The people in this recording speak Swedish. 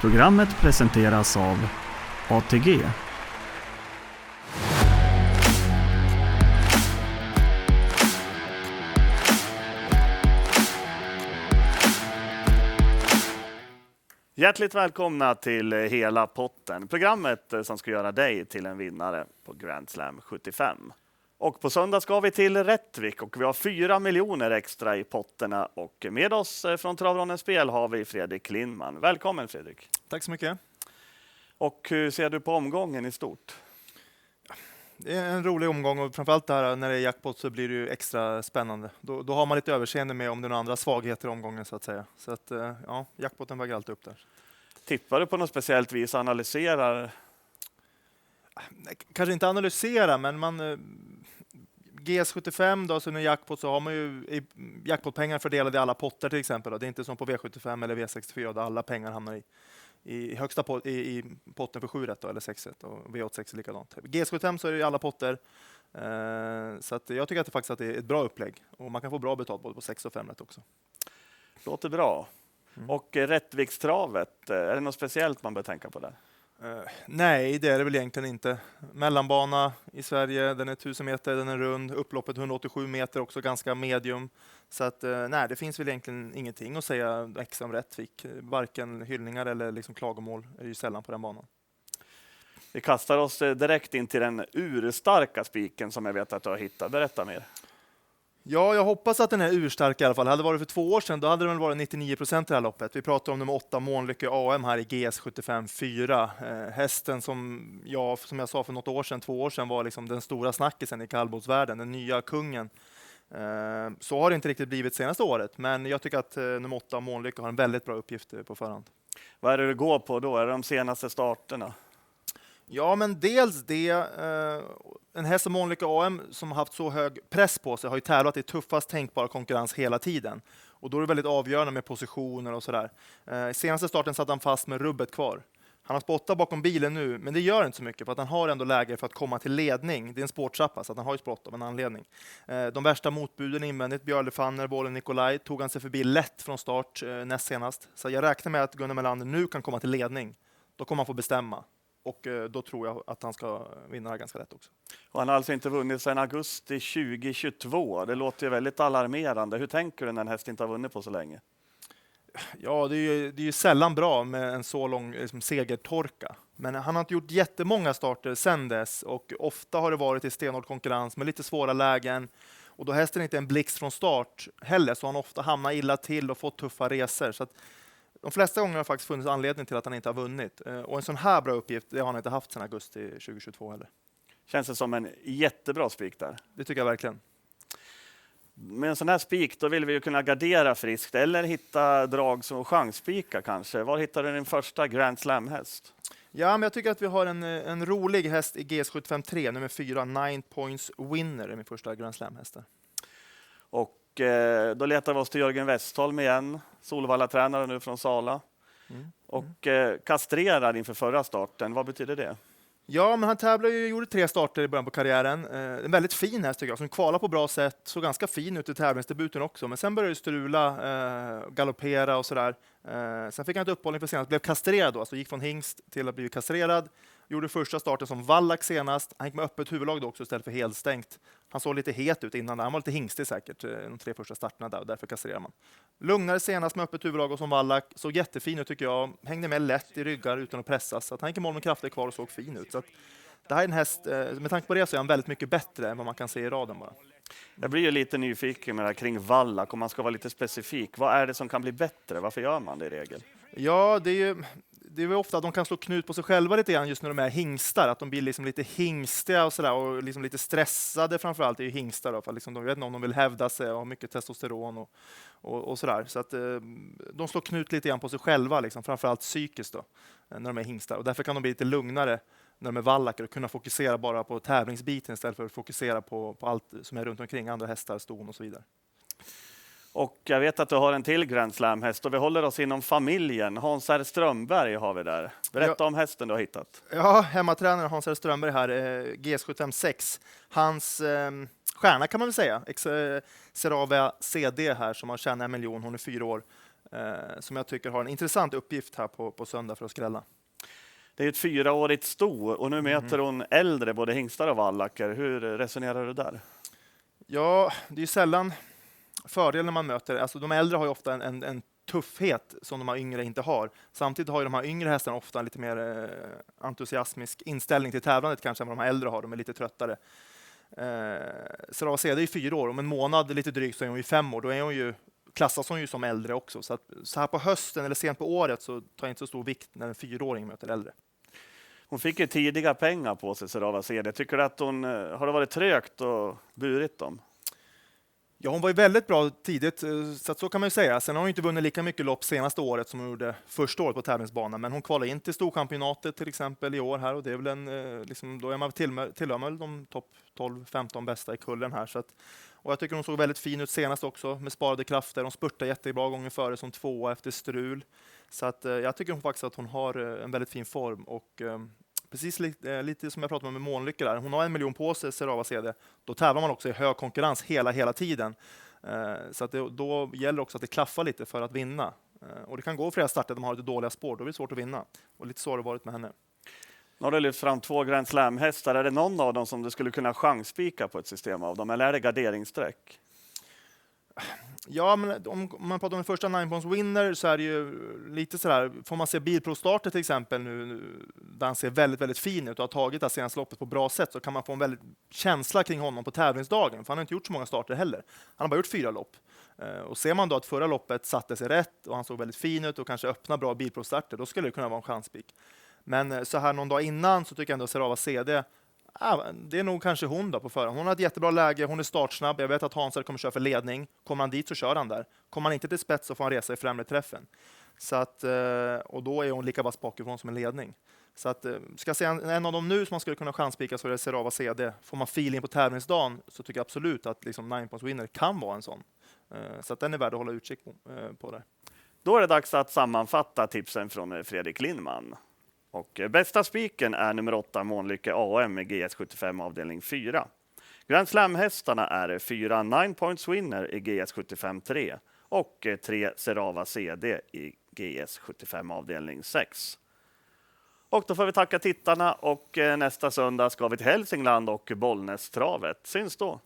Programmet presenteras av ATG. Hjärtligt välkomna till Hela potten, programmet eh, som ska göra dig till en vinnare på Grand Slam 75. Och på söndag ska vi till Rättvik och vi har fyra miljoner extra i potterna. Och med oss från Travronens Spel har vi Fredrik Lindman. Välkommen Fredrik! Tack så mycket! Och hur ser du på omgången i stort? Det är en rolig omgång och framförallt där när det är jackpot så blir det ju extra spännande. Då, då har man lite överseende med om det är några andra svagheter i omgången så att säga. Så att eh, ja, jackpoten väger alltid upp där. Tippar du på något speciellt vis? Analyserar? Kanske inte analysera, men man eh, GS75 då, så när jackpot så har man ju jackpotpengar fördelade i alla potter till exempel. Då. Det är inte som på V75 eller V64 där alla pengar hamnar i i högsta pot, i, i, potten för 7 rätt då, eller 6 rätt och V86 är likadant. GS75 så är det i alla potter. Eh, så att jag tycker att det faktiskt att det är ett bra upplägg och man kan få bra betalt både på 6 och 5 rätt också. Låter bra. Mm. Och Rättvikstravet, eh, är det något speciellt man bör tänka på där? Eh, nej, det är det väl egentligen inte. Mellanbana i Sverige, den är 1000 meter, den är rund, upploppet 187 meter, också ganska medium. Så att, eh, nej, det finns väl egentligen ingenting att säga extra om Rättvik. Varken hyllningar eller liksom klagomål är ju sällan på den banan. Vi kastar oss eh, direkt in till den urstarka spiken som jag vet att du har hittat. Berätta mer. Ja, jag hoppas att den är urstark i alla fall. Hade det varit för två år sedan, då hade väl varit 99 procent i det här loppet. Vi pratar om nummer åtta Månlycke AM här i GS 75 4. Eh, hästen som jag, som jag sa för något år sedan, två år sedan, var liksom den stora snackisen i kallblodsvärlden, den nya kungen. Eh, så har det inte riktigt blivit senaste året, men jag tycker att eh, nummer åtta Månlycke har en väldigt bra uppgift eh, på förhand. Vad är det du går på då? Är det de senaste starterna? Ja, men dels det. En häst som Monica AM som har haft så hög press på sig har ju tävlat i tuffast tänkbara konkurrens hela tiden. Och då är det väldigt avgörande med positioner och sådär. Eh, senaste starten satt han fast med rubbet kvar. Han har spottat bakom bilen nu, men det gör inte så mycket för att han har ändå läge för att komma till ledning. Det är en spårtrappa, så att han har ju sprått av en anledning. Eh, de värsta motbuden invändigt, Björle Fanner, Bålen Nikolaj, tog han sig förbi lätt från start eh, näst senast. Så jag räknar med att Gunnar Melander nu kan komma till ledning. Då kommer han få bestämma. Och eh, då tror jag att han ska vinna ganska lätt också. Och han har alltså inte vunnit sedan augusti 2022. Det låter ju väldigt alarmerande. Hur tänker du när en häst inte har vunnit på så länge? Ja, det är ju, det är ju sällan bra med en så lång liksom, segertorka. Men han har inte gjort jättemånga starter sedan dess och ofta har det varit i stenhård konkurrens med lite svåra lägen. Och då hästen inte är en blixt från start heller, så har han ofta hamnat illa till och fått tuffa resor. Så de flesta gånger har det faktiskt funnits anledning till att han inte har vunnit. Eh, och en sån här bra uppgift det har han inte haft sedan augusti 2022 heller. Känns det som en jättebra spik där? Det tycker jag verkligen. Med en sån här spik då vill vi ju kunna gardera friskt eller hitta drag som chansspika kanske. Var hittar du din första Grand Slam-häst? Ja, men jag tycker att vi har en, en rolig häst i GS75 3, nummer 4, Nine Points Winner, är min första Grand Slam-häst. Och Eh, då letar vi oss till Jörgen Westholm igen, Solvalla-tränare nu från Sala. Mm. Och eh, kastrerad inför förra starten, vad betyder det? Ja, men han tävlade ju, gjorde tre starter i början på karriären. Eh, en väldigt fin häst tycker jag, som kvalade på bra sätt, såg ganska fin ut i tävlingsdebuten också, men sen började det strula, eh, galoppera och sådär. Eh, sen fick han ett uppehåll inför senast, blev kastrerad då, alltså gick från hingst till att bli kastrerad. Gjorde första starten som vallack senast. Han gick med öppet huvudlag då också istället för helstängt. Han såg lite het ut innan. Han var lite hingstig säkert eh, de tre första starterna där och därför kastrerar man. Lugnare senast med öppet huvudlag och som vallack. Såg jättefin ut tycker jag. Hängde med lätt i ryggar utan att pressas. Så att han gick i mål med krafter kvar och såg fin ut. Så det här är en häst, eh, med tanke på det så är han väldigt mycket bättre än vad man kan se i raden bara. Jag blir ju lite nyfiken med det här kring vallack, om man ska vara lite specifik. Vad är det som kan bli bättre? Varför gör man det i regel? Ja, det är ju, det är ofta att de kan slå knut på sig själva lite grann just när de är hingstar, att de blir liksom lite hingstiga och sådär och liksom lite stressade framförallt är ju hingstar då, för liksom de vet inte om de vill hävda sig och har mycket testosteron och, och, och sådär. Så att eh, de slår knut lite grann på sig själva, liksom, framförallt psykiskt då, eh, när de är hingstar och därför kan de bli lite lugnare när de är vallacker och kunna fokusera bara på tävlingsbiten istället för att fokusera på, på allt som är runt omkring, andra hästar, ston och så vidare. Och jag vet att du har en till Grand Slam-häst och vi håller oss inom familjen. Hans R Strömberg har vi där. Berätta ja. om hästen du har hittat. Ja, hemmatränare Hans R Strömberg här, eh, GS756. Hans eh, stjärna kan man väl säga. Ex eh, CD här som har tjänat en miljon, hon är fyra år. eh, som jag tycker har en intressant uppgift här på, på söndag för att skrälla. Det är ett fyraårigt sto och nu möter Mm. hon äldre, både hingstar och vallacker. Hur resonerar du där? Ja, det är sällan fördel när man möter, alltså de äldre har ju ofta en, en, en tuffhet som de här yngre inte har. Samtidigt har ju de här yngre hästarna ofta en lite mer eh, entusiasmisk inställning till tävlandet kanske än vad de här äldre har. De är lite tröttare. Eh, Sarah CD är ju fyra år, om en månad lite drygt så är hon ju fem år. Då är hon ju, klassas hon ju som äldre också. Så, att, så här på hösten eller sent på året så tar jag inte så stor vikt när en fyraåring möter äldre. Hon fick ju tidiga pengar på sig, Sarah CD. Tycker du att hon eh, har det varit trögt och burit dem? Ja, hon var ju väldigt bra tidigt, eh, så, att så kan man ju säga. Sen har hon inte vunnit lika mycket lopp senaste året som hon gjorde första året på tävlingsbanan, men hon kvalade in till Storchampionatet till exempel i år här och det är väl en, eh, liksom, då är man tillhör, tillhör man de topp 12-15 bästa i kullen här. Så att, och jag tycker hon såg väldigt fin ut senast också med sparade krafter. Hon spurtade jättebra gången före som tvåa efter strul. Så att, eh, jag tycker hon faktiskt att hon har en väldigt fin form och precis li, eh, lite som jag pratade om med Månlykke där. Hon har en miljon på sig, Serava CD. Då tävlar man också i hög konkurrens hela, hela tiden. Eh, så att det, då gäller också att det klaffar lite för att vinna. Eh, och det kan gå flera starter där man har lite dåliga spår, då är det svårt att vinna. Och lite så har det varit med henne. Nu har du lyft fram två Grand Slam-hästar. Är det någon av dem som du skulle kunna chansspika på ett system av dem, eller är det garderingsstreck? Ja, men om man pratar om den första Nine Points Winner så är det ju lite sådär, får man se bilprovstarter till exempel nu, där han ser väldigt, väldigt fin ut och har tagit det här senaste loppet på bra sätt så kan man få en väldigt känsla kring honom på tävlingsdagen, för han har inte gjort så många starter heller. Han har bara gjort fyra lopp. Eh, och ser man då att förra loppet satte sig rätt och han såg väldigt fin ut och kanske öppna bra bilprovstarter, då skulle det kunna vara en chanspik. Men eh, så här någon dag innan så tycker jag ändå att Serava CD det är nog kanske hon då på förhand. Hon har ett jättebra läge, hon är startsnabb. Jag vet att Hansel kommer köra för ledning. Kommer han dit så kör han där. Kommer han inte till spets så får han resa i främre träffen. Så att, eh, och då är hon lika vass bakifrån som en ledning. Så att, eh, ska jag säga en, en av dem nu som man skulle kunna chanspika så är det Serava CD. Får man feeling på tävlingsdagen så tycker jag absolut att liksom Nine Points Winner kan vara en sån. Eh, så att den är värd att hålla utkik på, på där. Då är det dags att sammanfatta tipsen från Fredrik Lindman. Och eh, bästa spiken är nummer 8 Månlycke AM med GS75 avdelning 4. Grand Slam-hästarna är 4 Nine Points Winner i GS75 3 och eh, 3 Serava CD i GS75 avdelning 6. Och då får vi tacka tittarna och eh, nästa söndag ska vi till Hälsingland och Bollnästravet. Syns då!